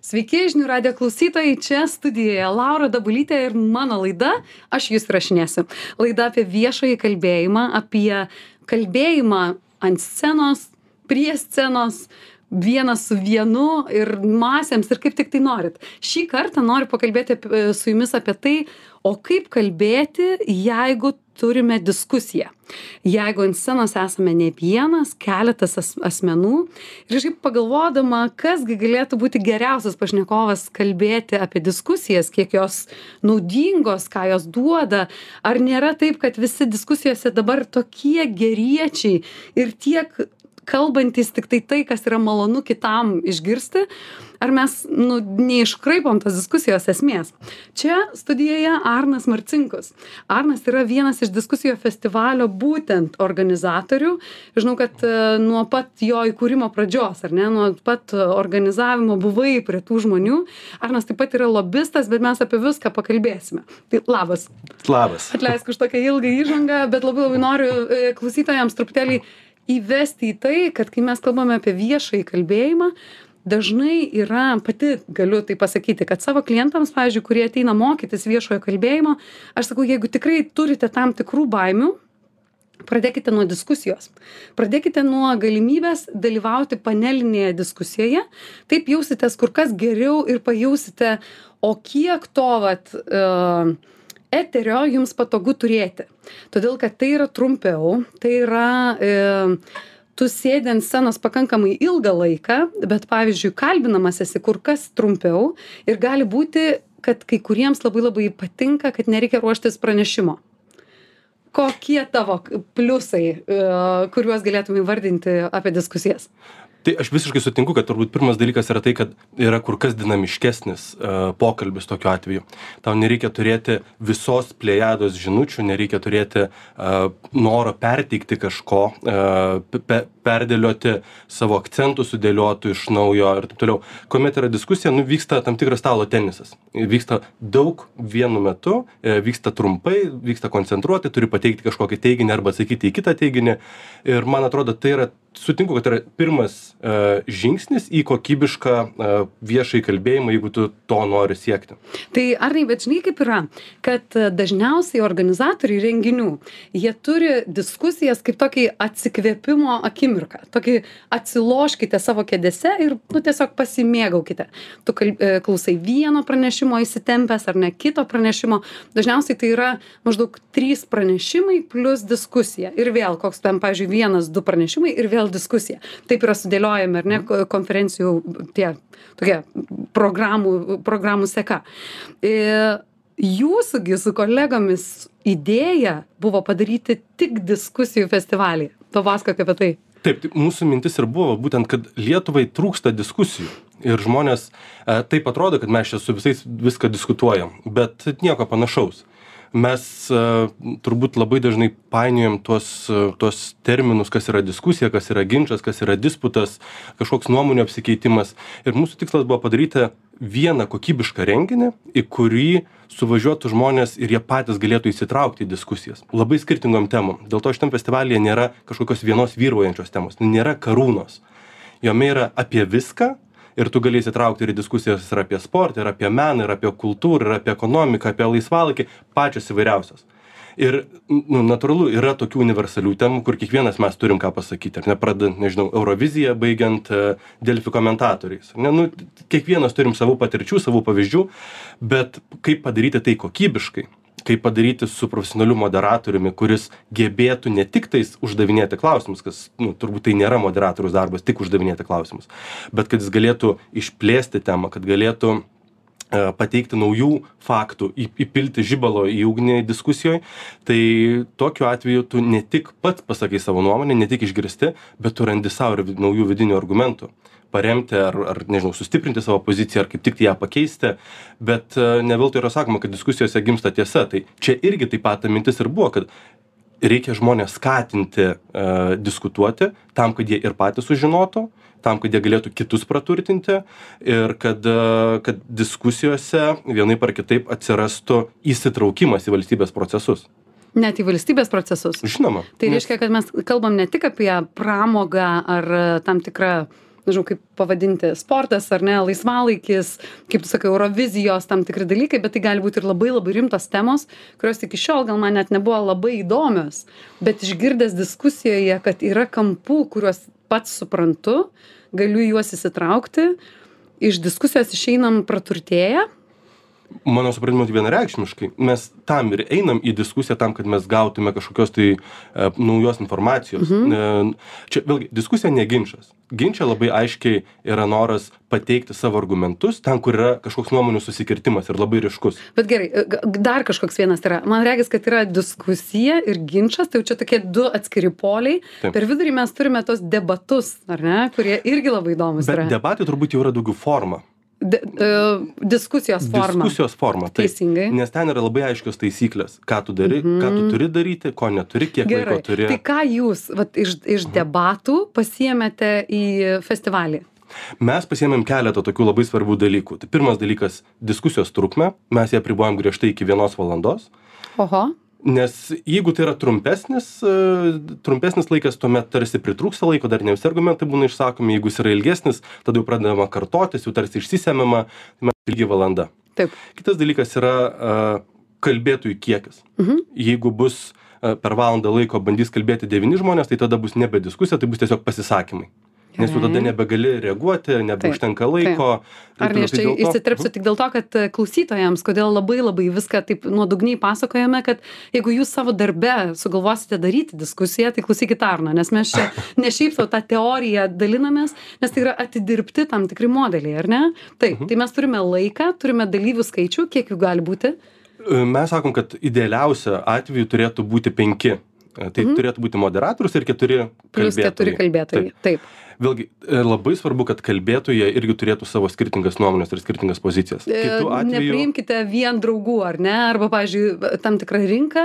Sveiki, žinių radio klausytojai, čia studijoje Laura Dabulytė ir mano laida, aš jūs rašinėsiu. Laida apie viešąjį kalbėjimą, apie kalbėjimą ant scenos, prie scenos, vienas su vienu ir masėms ir kaip tik tai norit. Šį kartą noriu pakalbėti apie, su jumis apie tai, o kaip kalbėti, jeigu turime diskusiją. Jeigu ant scenos esame ne vienas, keletas as, asmenų ir kažkaip pagalvodama, kasgi galėtų būti geriausias pašnekovas kalbėti apie diskusijas, kiek jos naudingos, ką jos duoda, ar nėra taip, kad visi diskusijose dabar tokie geriečiai ir tiek kalbantys tiktai tai, kas yra malonu kitam išgirsti, ar mes nu, neiškraipom tos diskusijos esmės. Čia studijoje Arnas Marcinkus. Arnas yra vienas iš diskusijų festivalio būtent organizatorių. Žinau, kad e, nuo pat jo įkūrimo pradžios, ar ne, nuo pat organizavimo buvai prie tų žmonių. Arnas taip pat yra lobistas, bet mes apie viską pakalbėsime. Tai labas. Labas. Atleisk už tokią ilgą įžangą, bet labai labai noriu e, klausytojams truputėlį įvesti į tai, kad kai mes kalbame apie viešąjį kalbėjimą, dažnai yra, pati galiu tai pasakyti, kad savo klientams, pavyzdžiui, kurie ateina mokytis viešojo kalbėjimo, aš sakau, jeigu tikrai turite tam tikrų baimių, Pradėkite nuo diskusijos. Pradėkite nuo galimybės dalyvauti panelinėje diskusijoje. Taip jausitės kur kas geriau ir pajausite, o kiek to vat, uh, eterio jums patogu turėti. Todėl, kad tai yra trumpiau, tai yra, e, tu sėdi ant scenos pakankamai ilgą laiką, bet pavyzdžiui, kalbinamas esi kur kas trumpiau ir gali būti, kad kai kuriems labai labai patinka, kad nereikia ruoštis pranešimo. Kokie tavo pliusai, e, kuriuos galėtum įvardinti apie diskusijas? tai aš visiškai sutinku kad turbūt pirmas dalykas yra tai kad yra kur kas dinamiškesnis e, pokalbis tokiu atveju tau nereikia turėti visos plejados žinučių nereikia turėti e, noro perteikti kažko e, pe, perdėlioti savo akcentų sudėliotų iš naujo ir taip toliau. Kuomet yra diskusija nu vyksta tam tikras stalo tenisas. Vyksta daug vienu metu vyksta trumpai vyksta koncentruotai turi pateikti kažkokį teiginį arba atsakyti į kitą teiginį. Ir man atrodo tai yra sutinku kad tai yra pirmas e, žingsnis į kokybišką e, viešąjį kalbėjimą, jeigu tu to nori siekti. Tai ar ne, bet žinai kaip yra, kad e, dažniausiai organizatoriai renginių, jie turi diskusijas kaip tokį atsikvėpimo akimirką, tokį atsiloškite savo kėdėse ir nu, tiesiog pasimėgaukite. Tu kalb, klausai vieno pranešimo įsitempęs ar ne kito pranešimo, dažniausiai tai yra maždaug trys pranešimai plus diskusija. Ir vėl koks ten, pavyzdžiui, vienas, du pranešimai ir vėl vėl diskusija. Taip yra sudėliojami, ar ne, konferencijų tie tokie programų, programų seka. E, jūsųgi su kolegomis idėja buvo padaryti tik diskusijų festivalį. Papasakok apie tai. Taip, tai mūsų mintis ir buvo būtent, kad Lietuvai trūksta diskusijų. Ir žmonės e, taip atrodo, kad mes čia su visais viską diskutuojam, bet nieko panašaus mes e, turbūt labai dažnai painiojam tuos, e, tuos terminus, kas yra diskusija, kas yra ginčas, kas yra disputas, kažkoks nuomonių apsikeitimas. Ir mūsų tikslas buvo padaryti vieną kokybišką renginį, į kurį suvažiuotų žmonės ir jie patys galėtų įsitraukti į diskusijas. Labai skirtingom temom. Dėl to šitam festivalyje nėra kažkokios vienos vyraujančios temos, nėra karūnos. Jome yra apie viską, ir tu gali įsitraukti ir į diskusijas ir apie sportą, ir apie meną, ir apie kultūrą, ir apie ekonomiką, apie laisvalaikį, pačios įvairiausios. Ir, nu, natūralu, yra tokių universalių temų, kur kiekvienas mes turim ką pasakyti. Ar ne, pradant, nežinau, Euroviziją, baigiant uh, Delfi komentatoriais. Ne, nu, kiekvienas turim savų patirčių, savų pavyzdžių, bet kaip padaryti tai kokybiškai, kaip padaryti su profesionaliu moderatoriumi, kuris gebėtų ne tik tais uždavinėti klausimus, kas nu, turbūt tai nėra moderatorius darbas, tik uždavinėti klausimus, bet kad jis galėtų išplėsti temą, kad galėtų pateikti naujų faktų, įpilti žibalo į ugnį diskusijoje, tai tokiu atveju tu ne tik pats pasakai savo nuomonę, ne tik išgirsti, bet tu randi savo ir naujų vidinių argumentų paremti ar, ar nežinau, sustiprinti savo poziciją, ar kaip tik tai ją pakeisti, bet e, ne veltui yra sakoma, kad diskusijose gimsta tiesa. Tai čia irgi taip pat mintis ir buvo, kad reikia žmonės skatinti uh, diskutuoti tam, kad jie ir patys sužinotų, tam, kad jie galėtų kitus praturtinti ir kad, uh, kad diskusijose vienaip ar kitaip atsirastų įsitraukimas į valstybės procesus. Net į valstybės procesus. Žinoma. Tai reiškia, kad mes kalbam ne tik apie pramogą ar tam tikrą nežinau kaip pavadinti sportas ar ne laisvalaikis kaip tu sakai eurovizijos tam tikri dalykai bet tai gali būt ir labai labai rimtos temos kurios iki šiol gal man net nebuvo labai įdomios bet išgirdęs diskusijoje kad yra kampų kuriuos pats suprantu galiu į juos įsitraukti iš diskusijos išeinam praturtėję mano supratimu tai vienareikšmiškai mes tam ir einam į diskusiją tam kad mes gautume kažkokios tai e, naujos informacijos. E, čia vėlgi diskusija ne ginčas. Ginče labai aiškiai yra noras pateikti savo argumentus ten kur yra kažkoks nuomonių susikirtimas ir labai ryškus. Bet gerai e, dar kažkoks vienas yra. Man regis kad yra diskusija ir ginčas tai jau čia tokie du atskiri poliai. Taip. per vidurį mes turime tuos debatus ar ne kurie irgi labai įdomūs bet yra. debatai turbūt jau yra daugiau forma De, e, diskusijos forma diskusijos forma taip Teisingai. nes ten yra labai aiškios taisyklės ką tu dari ką tu turi daryti ko neturi kiek Gerai. laiko turi Tai ką jūs vat, iš, iš debatų pasiemėte į festivalį? mes pasiėmėm keletą tokių labai svarbių dalykų tai pirmas dalykas diskusijos trukmę mes ją apribojom griežtai iki vienos valandos Oho. Nes jeigu tai yra trumpesnis e, trumpesnis laikas tuomet tarsi pritrūksta laiko dar ne visi argumentai būna išsakomi jeigu jis yra ilgesnis tada jau pradedama kartotis jau tarsi išsisemiama tai mes ilgi valanda Taip. kitas dalykas yra a, kalbėtojų kiekis Mhm. jeigu bus a, per valandą laiko bandys kalbėti devyni žmonės tai tada bus nebe diskusija tai bus tiesiog pasisakymai nes jau tada nebegali reaguoti nebeužtenka laiko Ar ne, aš čia Tai dėl to- įsiterpsiu tik dėl to, kad e, klausytojams, kodėl labai labai viską taip nuodugniai pasakojame, kad jeigu jūs savo darbe sugalvosite daryti diskusiją, tai klausykit Arno, nes mes čia ne šiaip savo tą teoriją dalinamės, nes tai yra atidirbti tam tikri modeliai, ar ne? Taip, tai mes turime laiką, turime dalyvių skaičių, kiek jų gali būti. E, Mes sakom, kad idealiausia atveju turėtų būti penki. E, Tai turėtų būti moderatorius ir keturi Mhm. Plus keturi kalbėtojai. Taip. Taip. Vėlgi, e, labai svarbu, kad kalbėtojai irgi turėtų savo skirtingas nuomonės ir skirtingas pozicijas. E, Kitu atveju, Nepriimkite vien draugų, ar ne? Arba, pavyzdžiui, tam tikrą rinką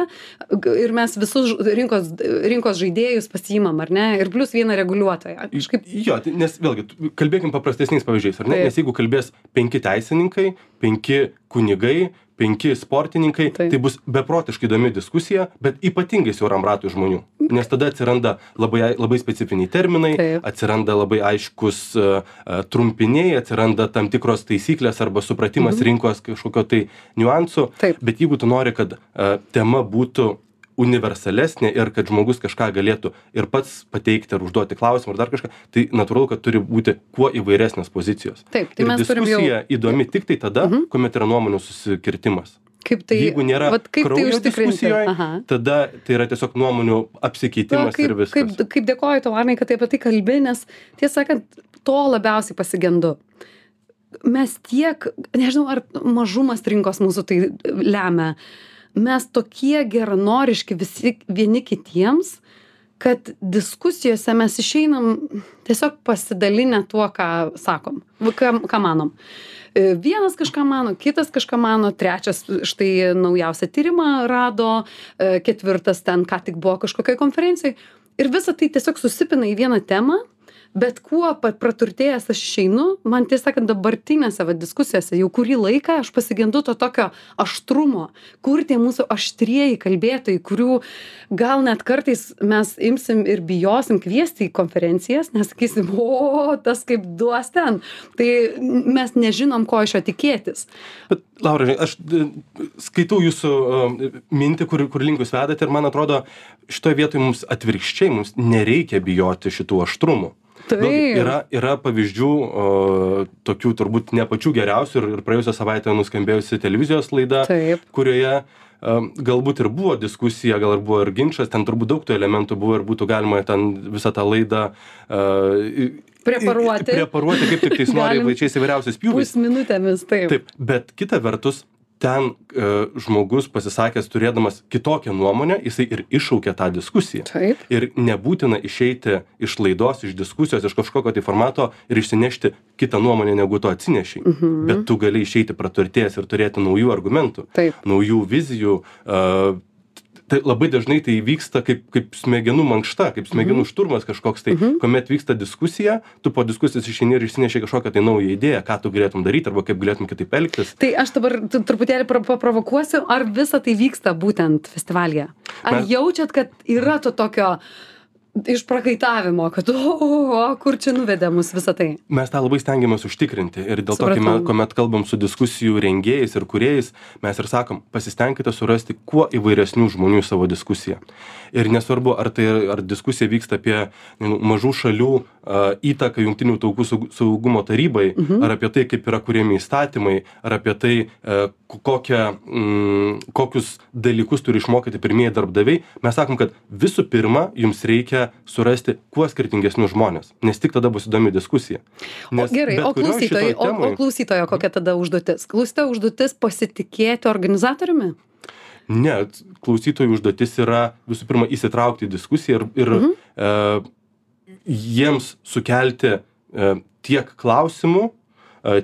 g- ir mes visus rinkos, rinkos žaidėjus pasiimam, ar ne? Ir plus vieną reguliuotoją. Kažkaip Jo, tai- nes vėlgi, kalbėkim paprastesniais pavyzdžiais, ar ne? Nes jeigu kalbės penki teisininkai, penki kunigai, penki sportininkai, tai bus beprotiškai įdomi diskusija, bet ypatingai siauram ratui žmonių. Nes tada atsiranda labai, ai- labai specifiniai terminai, atsiranda labai aiškus uh, uh, trumpiniai, atsiranda tam tikros taisyklės arba supratimas rinkos kažkokio tai niuansų. Bet jeigu tu nori, kad uh, tema būtų universalesnė ir kad žmogus kažką galėtų ir pats pateikti ar užduoti klausimą ar dar kažką, tai natūralu, kad turi būti kuo įvairesnės pozicijos. Taip, tai mes turim jau- įdomi tik tai tada, mhm. kuomet yra nuomonių susikirtimas. kaip tai... Jeigu nėra vat kaip tai užtikrinti? Aha. tada tai yra tiesiog nuomonių apsikeitimas ir viskas. kaip, kaip dėkoju tau, Arnai, kad tai apie tai kalbi, nes tiesą sakant, to labiausiai pasigendu. Mes tiek, nežinau, ar mažumas rinkos mūsų tai lemia, mes tokie geranoriški visi vieni kitiems, kad diskusijose mes išeinam tiesiog pasidalinę tuo, ką sakom, ką, ką manom. E, Vienas kažką mano, kitas kažką mano, trečias štai naujausią tyrimą rado, e, ketvirtas ten ką tik buvo kažkokioj konferencijoj. Ir visa tai tiesiog susipina į vieną temą, bet kuo praturtėjęs aš išeinu, man tiesą sakant, dabartinėse va, diskusijose jau kurį laiką aš pasigendu to tokio aštrumo, kur tie mūsų aštrieji kalbėtojai, kurių gal net kartais mes imsim ir bijosim kviesti į konferencijas, nes sakysim, o, tas kaip duos ten. Tai mes nežinom, ko iš jo tikėtis. Bet, Laura, žinai, aš skaitau jūsų e, mintį, kur, kur link jūs vedate ir man atrodo, šitoje vietoje mums atvirkščiai, mums nereikia bijoti šitų aštrumų. Vėlgi, Yra, yra pavyzdžių, o, tokių turbūt ne pačių geriausių ir, ir praėjusią savaitę nuskambėjusi televizijos laida, Taip. kurioje um, galbūt ir buvo diskusija, gal ir buvo ir ginčas, ten turbūt daug tų elementų buvo ir būtų galima ten visą tą laidą uh, Preparuoti. Preparuoti, kaip tik tais nori Galim. pačiais įvairiausiais pjūviais. Pusminutėmis, taip. Taip, bet kita vertus, ten e, žmogus pasisakęs turėdamas kitokią nuomonę, jisai ir iššaukia tą diskusiją. Ir nebūtina išeiti iš laidos, iš diskusijos, iš kažkokio tai formato ir išsinešti kitą nuomonę, negu tu atsineši. Mhm. Bet tu gali išeiti praturtėjęs ir turėti naujų argumentų, naujų vizijų. Tai labai dažnai tai vyksta kaip, kaip smegenų mankšta, kaip smegenų mhm. šturmas kažkoks tai, mhm. kuomet vyksta diskusija, tu po diskusijos išeini ir išsineši kažkokią tai naują idėją, ką tu galėtum daryti arba kaip galėtum kitaip elgtis. Tai aš dabar truputėlį paprovokuosiu, ar visa tai vyksta būtent festivalyje? Ar jaučiat, kad yra to tokio išprakaitavimo, kad, o, o, o, kur čia nuvedė mus visą tai. Mes tą labai stengiamės užtikrinti ir dėl to, kai mes, kuomet kalbam su diskusijų rengėjais ir kuriejais, mes ir sakom, pasistengkite surasti kuo įvairesnių žmonių į savo diskusiją. Ir nesvarbu, ar tai ar diskusija vyksta apie nu, mažų šalių įtaką Junktinių tautų saugumo tarybai, mhm. ar apie tai, kaip yra kuriami įstatymai, ar apie tai, uh, kokią, mm, kokius dalykus turi išmokyti pirmieji darbdaviai, mes sakom, kad visų pirma, jums reikia surasti kuo skirtingesnius žmonės, nes tik tada bus įdomi diskusija. Nes o gerai, o klausytojo, temai... o, o klausytojo kokia tada užduotis? Klausytojo užduotis pasitikėti organizatoriumi? Ne, klausytojų užduotis yra visų pirma įsitraukti į diskusiją ir, ir mhm. e, jiems sukelti e, tiek klausimų,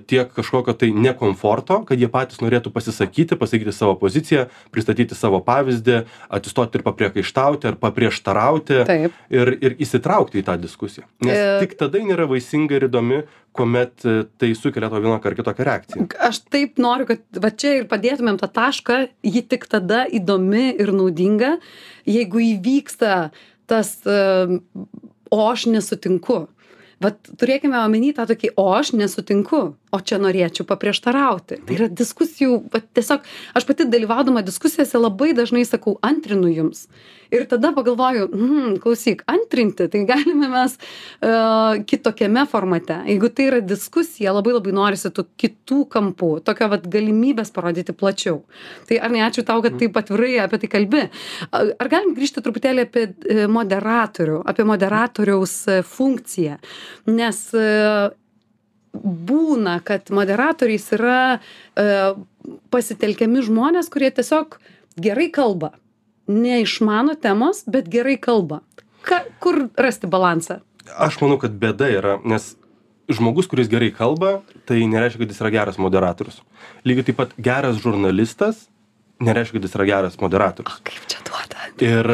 tiek kažkokio tai nekomforto, kad jie patys norėtų pasisakyti, pasakyti savo poziciją, pristatyti savo pavyzdį, atsistoti ir papriekaištauti ar paprieštarauti Taip. ir, ir įsitraukti į tą diskusiją. Nes e... tik tada nėra vaisinga ir įdomi, kuomet e, tai sukelia to vienokią ar kitokią reakciją. Aš taip noriu, kad va čia ir padėtumėm tą tašką, ji tik tada įdomi ir naudinga, jeigu įvyksta tas, uh, o aš nesutinku. Vat turėkime omeny tą tokį o aš nesutinku o čia norėčiau paprieštarauti. Tai yra diskusijų vat tiesiog aš pati dalyvaudama diskusijose labai dažnai sakau antrinu jums ir tada pagalvoju mhm klausyk antrinti tai galime mes a kitokiame formate. Jeigu tai yra diskusija labai labai norisi tų kitų kampų tokio vat galimybės parodyti plačiau. Tai arnai ačiū tau kad taip atvirai apie tai kalbi. Ar galim grįžti truputėlį apie e, moderatorių apie moderatoriaus e, funkciją? Nes e, būna, kad moderatoriais yra e, pasitelkiami žmonės, kurie tiesiog gerai kalba. Neišmano temos, bet gerai kalba. Ka, kur rasti balansą? Aš manau, kad bėda yra, nes žmogus, kuris gerai kalba, tai nereiškia, kad jis yra geras moderatorius. Lygiai taip pat geras žurnalistas nereiškia, kad jis yra geras moderatorius. O kaip čia duoda? Ir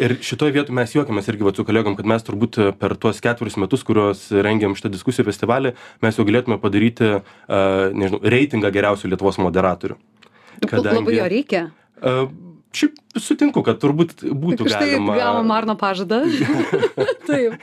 ir šitoj vietoj mes juokiamės irgi vat su kolegom kad mes turbūt per tuos ketverius metus kuriuos rengiam šitą diskusijų festivalį mes jau galėtume padaryti a nežinau reitingą geriausių lietuvos moderatorių kadangi labai jo reikia a šiaip sutinku kad turbūt būtų Štai galima gavom Arno pažadą. Taip.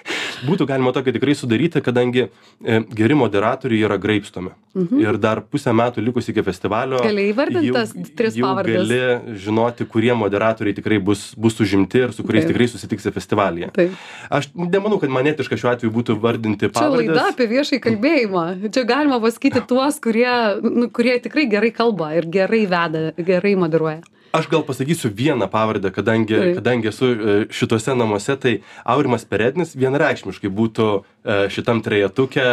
Būtų galima tokį tikrai sudaryti, kadangi e, geri moderatoriai yra graipstomi. Mhm. Ir dar pusę metų likus iki festivalio. Gali įvardintas tris pavardės. Gali žinoti, kurie moderatoriai tikrai bus, bus užimti ir su kuriais Taip. tikrai susitiksi festivalyje. Taip. Aš nemanau, kad manetiška šiuo atveju būtų vardinti pavardės. Čia laida apie viešai kalbėjimą. Čia galima pasakyti tuos, kurie, nu, kurie tikrai gerai kalba ir gerai veda, gerai moderuoja aš gal pasakysiu vieną pavardę kadangi kadangi esu e, šituose namuose tai aurimas perednis vienareikšmiškai būtų e, šitam trejetuke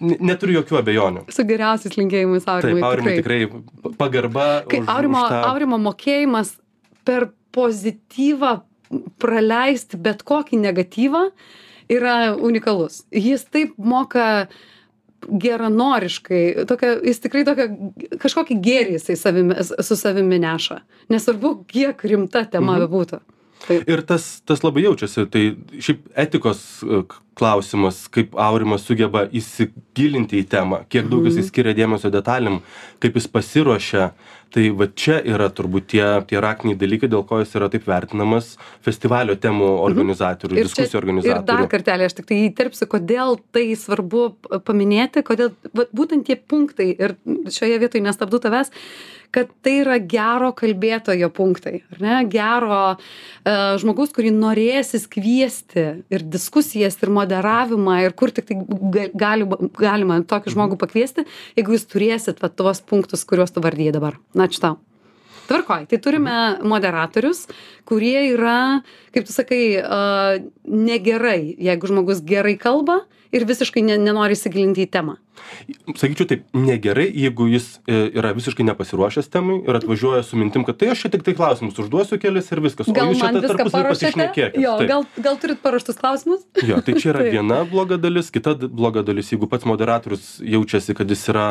neturiu jokių abejonių. Su geriausiais linkėjimais Aurimui. Taip, Aurimui tikrai, tikrai pagarba. Kai už, Aurimo, už tą... Aurimo mokėjimas per pozityvą praleisti bet kokį negatyvą yra unikalus. Jis taip moka uh, geranoriškai tokia jis tikrai tokią kažkokį gėrį jisai savimi su savimi neša nesvarbu kiek rimta tema mhm. bebūtų Taip. Ir tas, tas labai jaučiasi. Tai šiaip etikos e, klausimas, kaip Aurimas sugeba įsigilinti į temą, kiek daug jis mhm. skiria dėmesio detalėm, kaip jis pasiruošia. Tai va čia yra turbūt tie, tie raktiniai dalykai, dėl ko jis yra taip vertinamas festivalio temų mhm. organizatorių, mhm. diskusijų čia, organizatorių. Ir dar kartelį aš tik tai įterpsiu, kodėl tai svarbu paminėti, kodėl va, būtent tie punktai ir šioje vietoje nestabdu tavęs kad tai yra gero kalbėtojo punktai, ar ne? Gero uh, žmogaus, kurį norėsis kviesti ir diskusijas, ir moderavimą, ir kur tik tai gali, galima tokį žmogų pakviesti, jeigu jūs turėsit va, tuos punktus, kuriuos tu vardyji dabar. Ačiū tau. Tvarkoj, tai turime moderatorius, kurie yra, kaip tu sakai, uh, negerai, jeigu žmogus gerai kalba ir visiškai ne, nenori įsigilinti į temą sakyčiau taip negerai jeigu jis e, yra visiškai nepasiruošęs temai ir atvažiuoja su mintim kad tai aš čia tiktai klausimus užduosiu kelis ir viskas. O jūs čia tarpusavy pasišnekėkit jo gal gal turit paruoštus klausimus? Jo tai čia yra viena bloga dalis. Kita bloga dalis jeigu pats moderatorius jaučiasi kad jis yra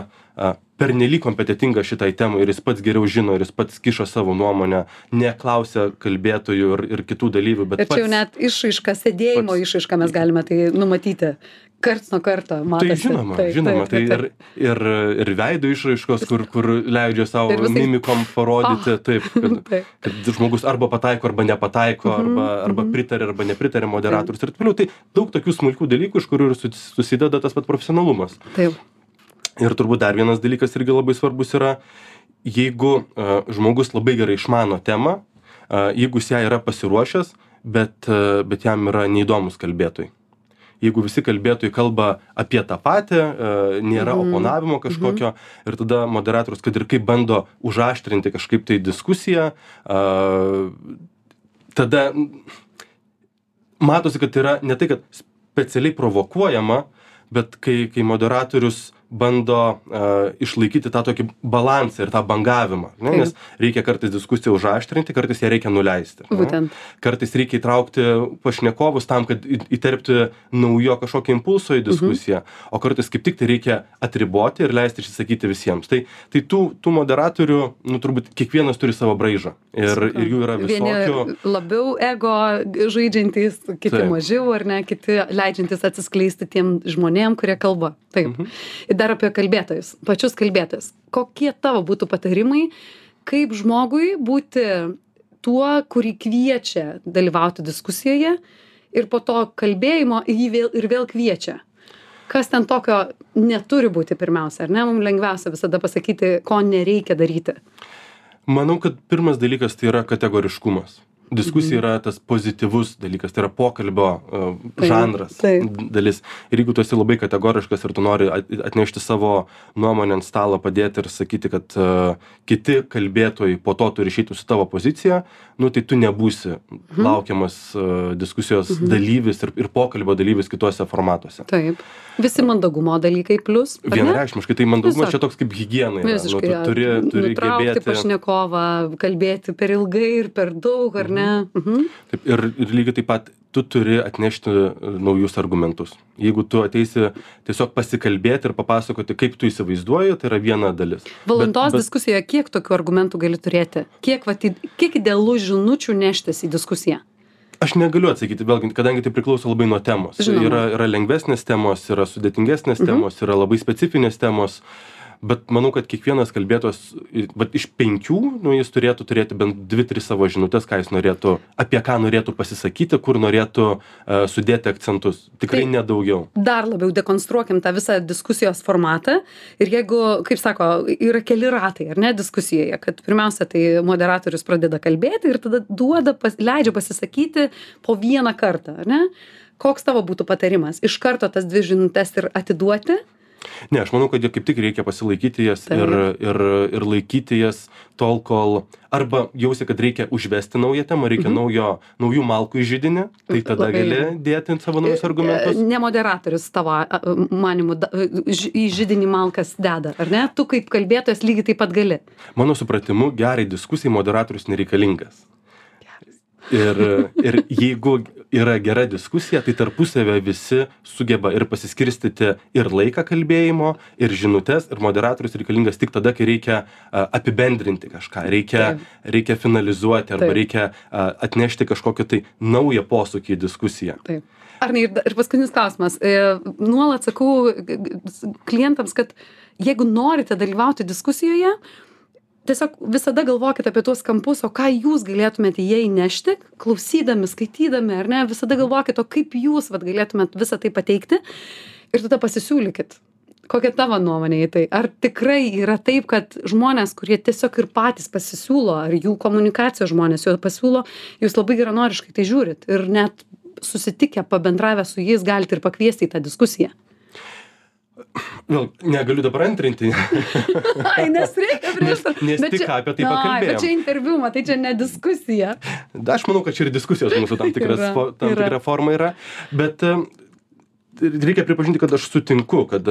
pernelyg kompetentingas šitai temai ir jis pats geriau žino ir jis pats kiša savo nuomonę neklausia kalbėtojų ir ir kitų dalyvių bet ir čia jau net išraiška sėdėjimo išraiška mes galime tai numatyti karts nuo karto Tai matosi. žinoma, Taip, žinoma, taip, tai taip, ir, ir, ir veido išraiškos, kur, kur leidžia savo Ir visais- mimikom parodyti, taip, kad, Taip. kad žmogus arba pataiko, arba nepataiko, Mhm, arba, arba pritarė, arba nepritarė moderatorius ir taip toliau. Tai daug tokių smulkių dalykų, iš kurių ir sus- susideda tas pat profesionalumas. Taip. Ir turbūt dar vienas dalykas irgi labai svarbus yra, jeigu uh, žmogus labai gerai išmano temą, uh, jeigu jis ją yra pasiruošęs, bet, uh, bet jam yra neįdomus kalbėtojai. Jeigu visi kalbėtojai kalba apie tą patį, uh, nėra Mhm. oponavimo kažkokio ir tada moderatorius, kad ir kaip bando užaštrinti kažkaip tai diskusiją, uh, tada matosi, kad yra ne tai, kad specialiai provokuojama, bet kai, kai moderatorius bando uh, išlaikyti tą tokį balansą ir tą bangavimą. Ne? Nes reikia kartais diskusiją užaštrinti, kartais ją reikia nuleisti. ne? Būtent. Kartais reikia įtraukti pašnekovus tam, kad įterpti naujo kažkokio impulso į diskusiją, o kartais kaip tik tai reikia atriboti ir leisti išsisakyti visiems. Tai, tai tų, tų moderatorių, nu, turbūt kiekvienas turi savo braižą ir, ir jų yra visokių. Vieni labiau ego žaidžiantys, kiti Taip. mažiau, ar ne, kiti leidžiantys atsiskleisti tiem žmonėm, kurie kalba. Taip. Mhm. Dar apie kalbėtojus, pačius kalbėtojus. Kokie tavo būtų patarimai, kaip žmogui būti tuo, kurį kviečia dalyvauti diskusijoje ir po to kalbėjimo jį vėl ir vėl kviečia? Kas ten tokio neturi būti pirmiausia, ar ne? Mums lengviausia visada pasakyti, ko nereikia daryti. Manau, kad pirmas dalykas tai yra kategoriškumas. Diskusija yra tas pozityvus dalykas, tai yra pokalbio uh, žanras taip. dalis. Ir jeigu tu esi labai kategoriškas ir tu nori at- atnešti savo nuomonę ant stalo, padėti ir sakyti, kad uh, kiti kalbėtojai po to turi išeiti su tavo pozicija, nu tai tu nebūsi Mhm. laukiamas uh, diskusijos dalyvis ir, ir pokalbio dalyvis kituose formatuose. Taip. Visi mandagumo dalykai plus. Vienareikšmiškai tai mandagumas čia toks kaip hygiena. Visiškai. Nu, tu turi, turi gebėti. pašnekovą, kalbėti per ilgai ir per daug, ar ne? Mhm. Taip, ir, ir lygiai taip pat tu turi atnešti e, naujus argumentus. Jeigu tu ateisi tiesiog pasikalbėti ir papasakoti, kaip tu įsivaizduoji, tai yra viena dalis. Valandos bet- diskusijoje kiek tokių argumentų gali turėti? Kiek, vat, į- kiek idealų žinučių neštis į diskusiją? Aš negaliu atsakyti, vėlgi, kadangi tai priklauso labai nuo temos. Žinoma. Yra, yra lengvesnės temos, yra sudėtingesnės Mhm. temos, yra labai specifinės temos. Bet manau, kad kiekvienas kalbėtojas, vat iš penkių, nu, jis turėtų turėti bent dvi, tris savo žinutės, ką jis norėtų, apie ką norėtų pasisakyti, kur norėtų uh, sudėti akcentus. Tikrai Tai- nedaugiau. Dar labiau dekonstruokim tą visą diskusijos formatą. Ir jeigu, kaip sako, yra keli ratai, ar ne, diskusijoje, kad pirmiausia, tai moderatorius pradeda kalbėti ir tada duoda, pas, leidžia pasisakyti po vieną kartą, ar ne? Koks tavo būtų patarimas? Iš karto tas dvi žinutės ir atiduoti? Ne, aš manau, kad kaip tik reikia pasilaikyti jas Taip. ir, ir, ir laikyti jas tol, kol arba jausi, kad reikia užvesti naują temą, reikia Mhm. naujo, naujų malkų į žydinį, tai tada Labai gali dėti savo naujus argumentus. E, Ne moderatorius tavo manimu da- ž- į žydinį malkas deda, ar ne? Tu kaip kalbėtojas lygiai taip pat gali. Mano supratimu, gerai diskusijai moderatorius nereikalingas. Ir, ir jeigu yra gera diskusija, tai tarpusavę visi sugeba ir pasiskirstyti ir laiką kalbėjimo, ir žinutės, ir moderatorius reikalingas tik tada, kai reikia a, apibendrinti kažką, reikia, reikia finalizuoti arba reikia a, atnešti kažkokį tai naują posūkį į diskusiją. Taip. Ar ne, ir, ir paskutinis klausimas. E, nuolat sakau klientams, kad jeigu norite dalyvauti diskusijoje, tiesiog visada galvokit apie tuos kampus, o ką jūs galėtumėte jie įnešti, klausydami, skaitydami, ar ne, visada galvokit, o kaip jūs vat, galėtumėt visą tai pateikti ir tada pasisiūlykit. Kokia tavo nuomonė į tai? Ar tikrai yra taip, kad žmonės, kurie tiesiog ir patys pasisiūlo, ar jų komunikacijos žmonės jau pasiūlo, jūs labai geranoriškai tai žiūrit ir net susitikę, pabendravę su jais galite ir pakviesti į tą diskusiją? Vėl negaliu dabar antrinti, Ai, nes reikia nes, nes tik ką apie tai Ai, bet pakalbėjome. čia interviu, matai, čia ne diskusija. Aš manau, kad čia ir diskusijos mūsų tam, tikras, Yra, tam yra. tikra forma yra. Bet reikia pripažinti, kad aš sutinku, kad,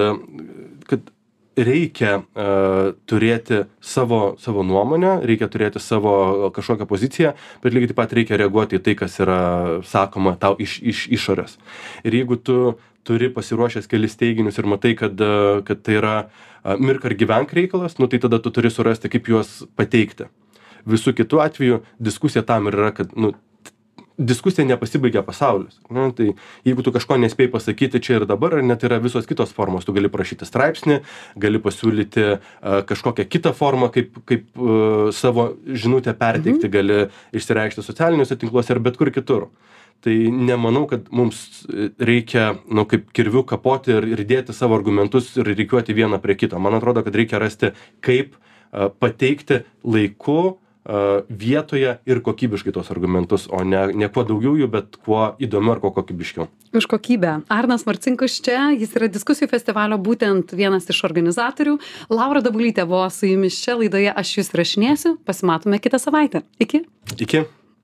kad reikia uh, turėti savo, savo nuomonę, reikia turėti savo kažkokią poziciją, bet lygiai taip pat reikia reaguoti į tai, kas yra sakoma tau iš, iš išorės. Ir jeigu tu turi pasiruošęs kelis teiginius ir matai, kad, e, kad tai yra a, mirk ar gyvenk reikalas, nu tai tada tu turi surasti, kaip juos pateikti. Visų kitų atveju diskusija tam ir yra, kad nu, diskusija nepasibaigia pasaulis. Ne tai jeigu tu kažko nespėjai pasakyti čia ir dabar ar ne tai yra visos kitos formos tu gali parašyti straipsnį gali pasiūlyti a kažkokią kitą formą kaip kaip savo žinutę perteikti gali išsireikšti socialiniuose tinkluose ar bet kur kitur tai nemanau kad mums reikia nu kaip kirviu kapoti ir ir dėti savo argumentus ir rikiuoti vieną prie kito. Man atrodo kad reikia rasti kaip a pateikti laiku a vietoje ir kokybiškai tuos argumentus o ne ne kuo daugiau jų bet kuo įdomiau ar kuo kokybiškiau. Už kokybę. Arnas marcinkus čia. Jis yra diskusijų festivalio būtent vienas iš organizatorių. Laura dabulytė buvo su jumis čia laidoje. Aš jus įrašinėsiu. Pasimatome kitą savaitę. Iki. Iki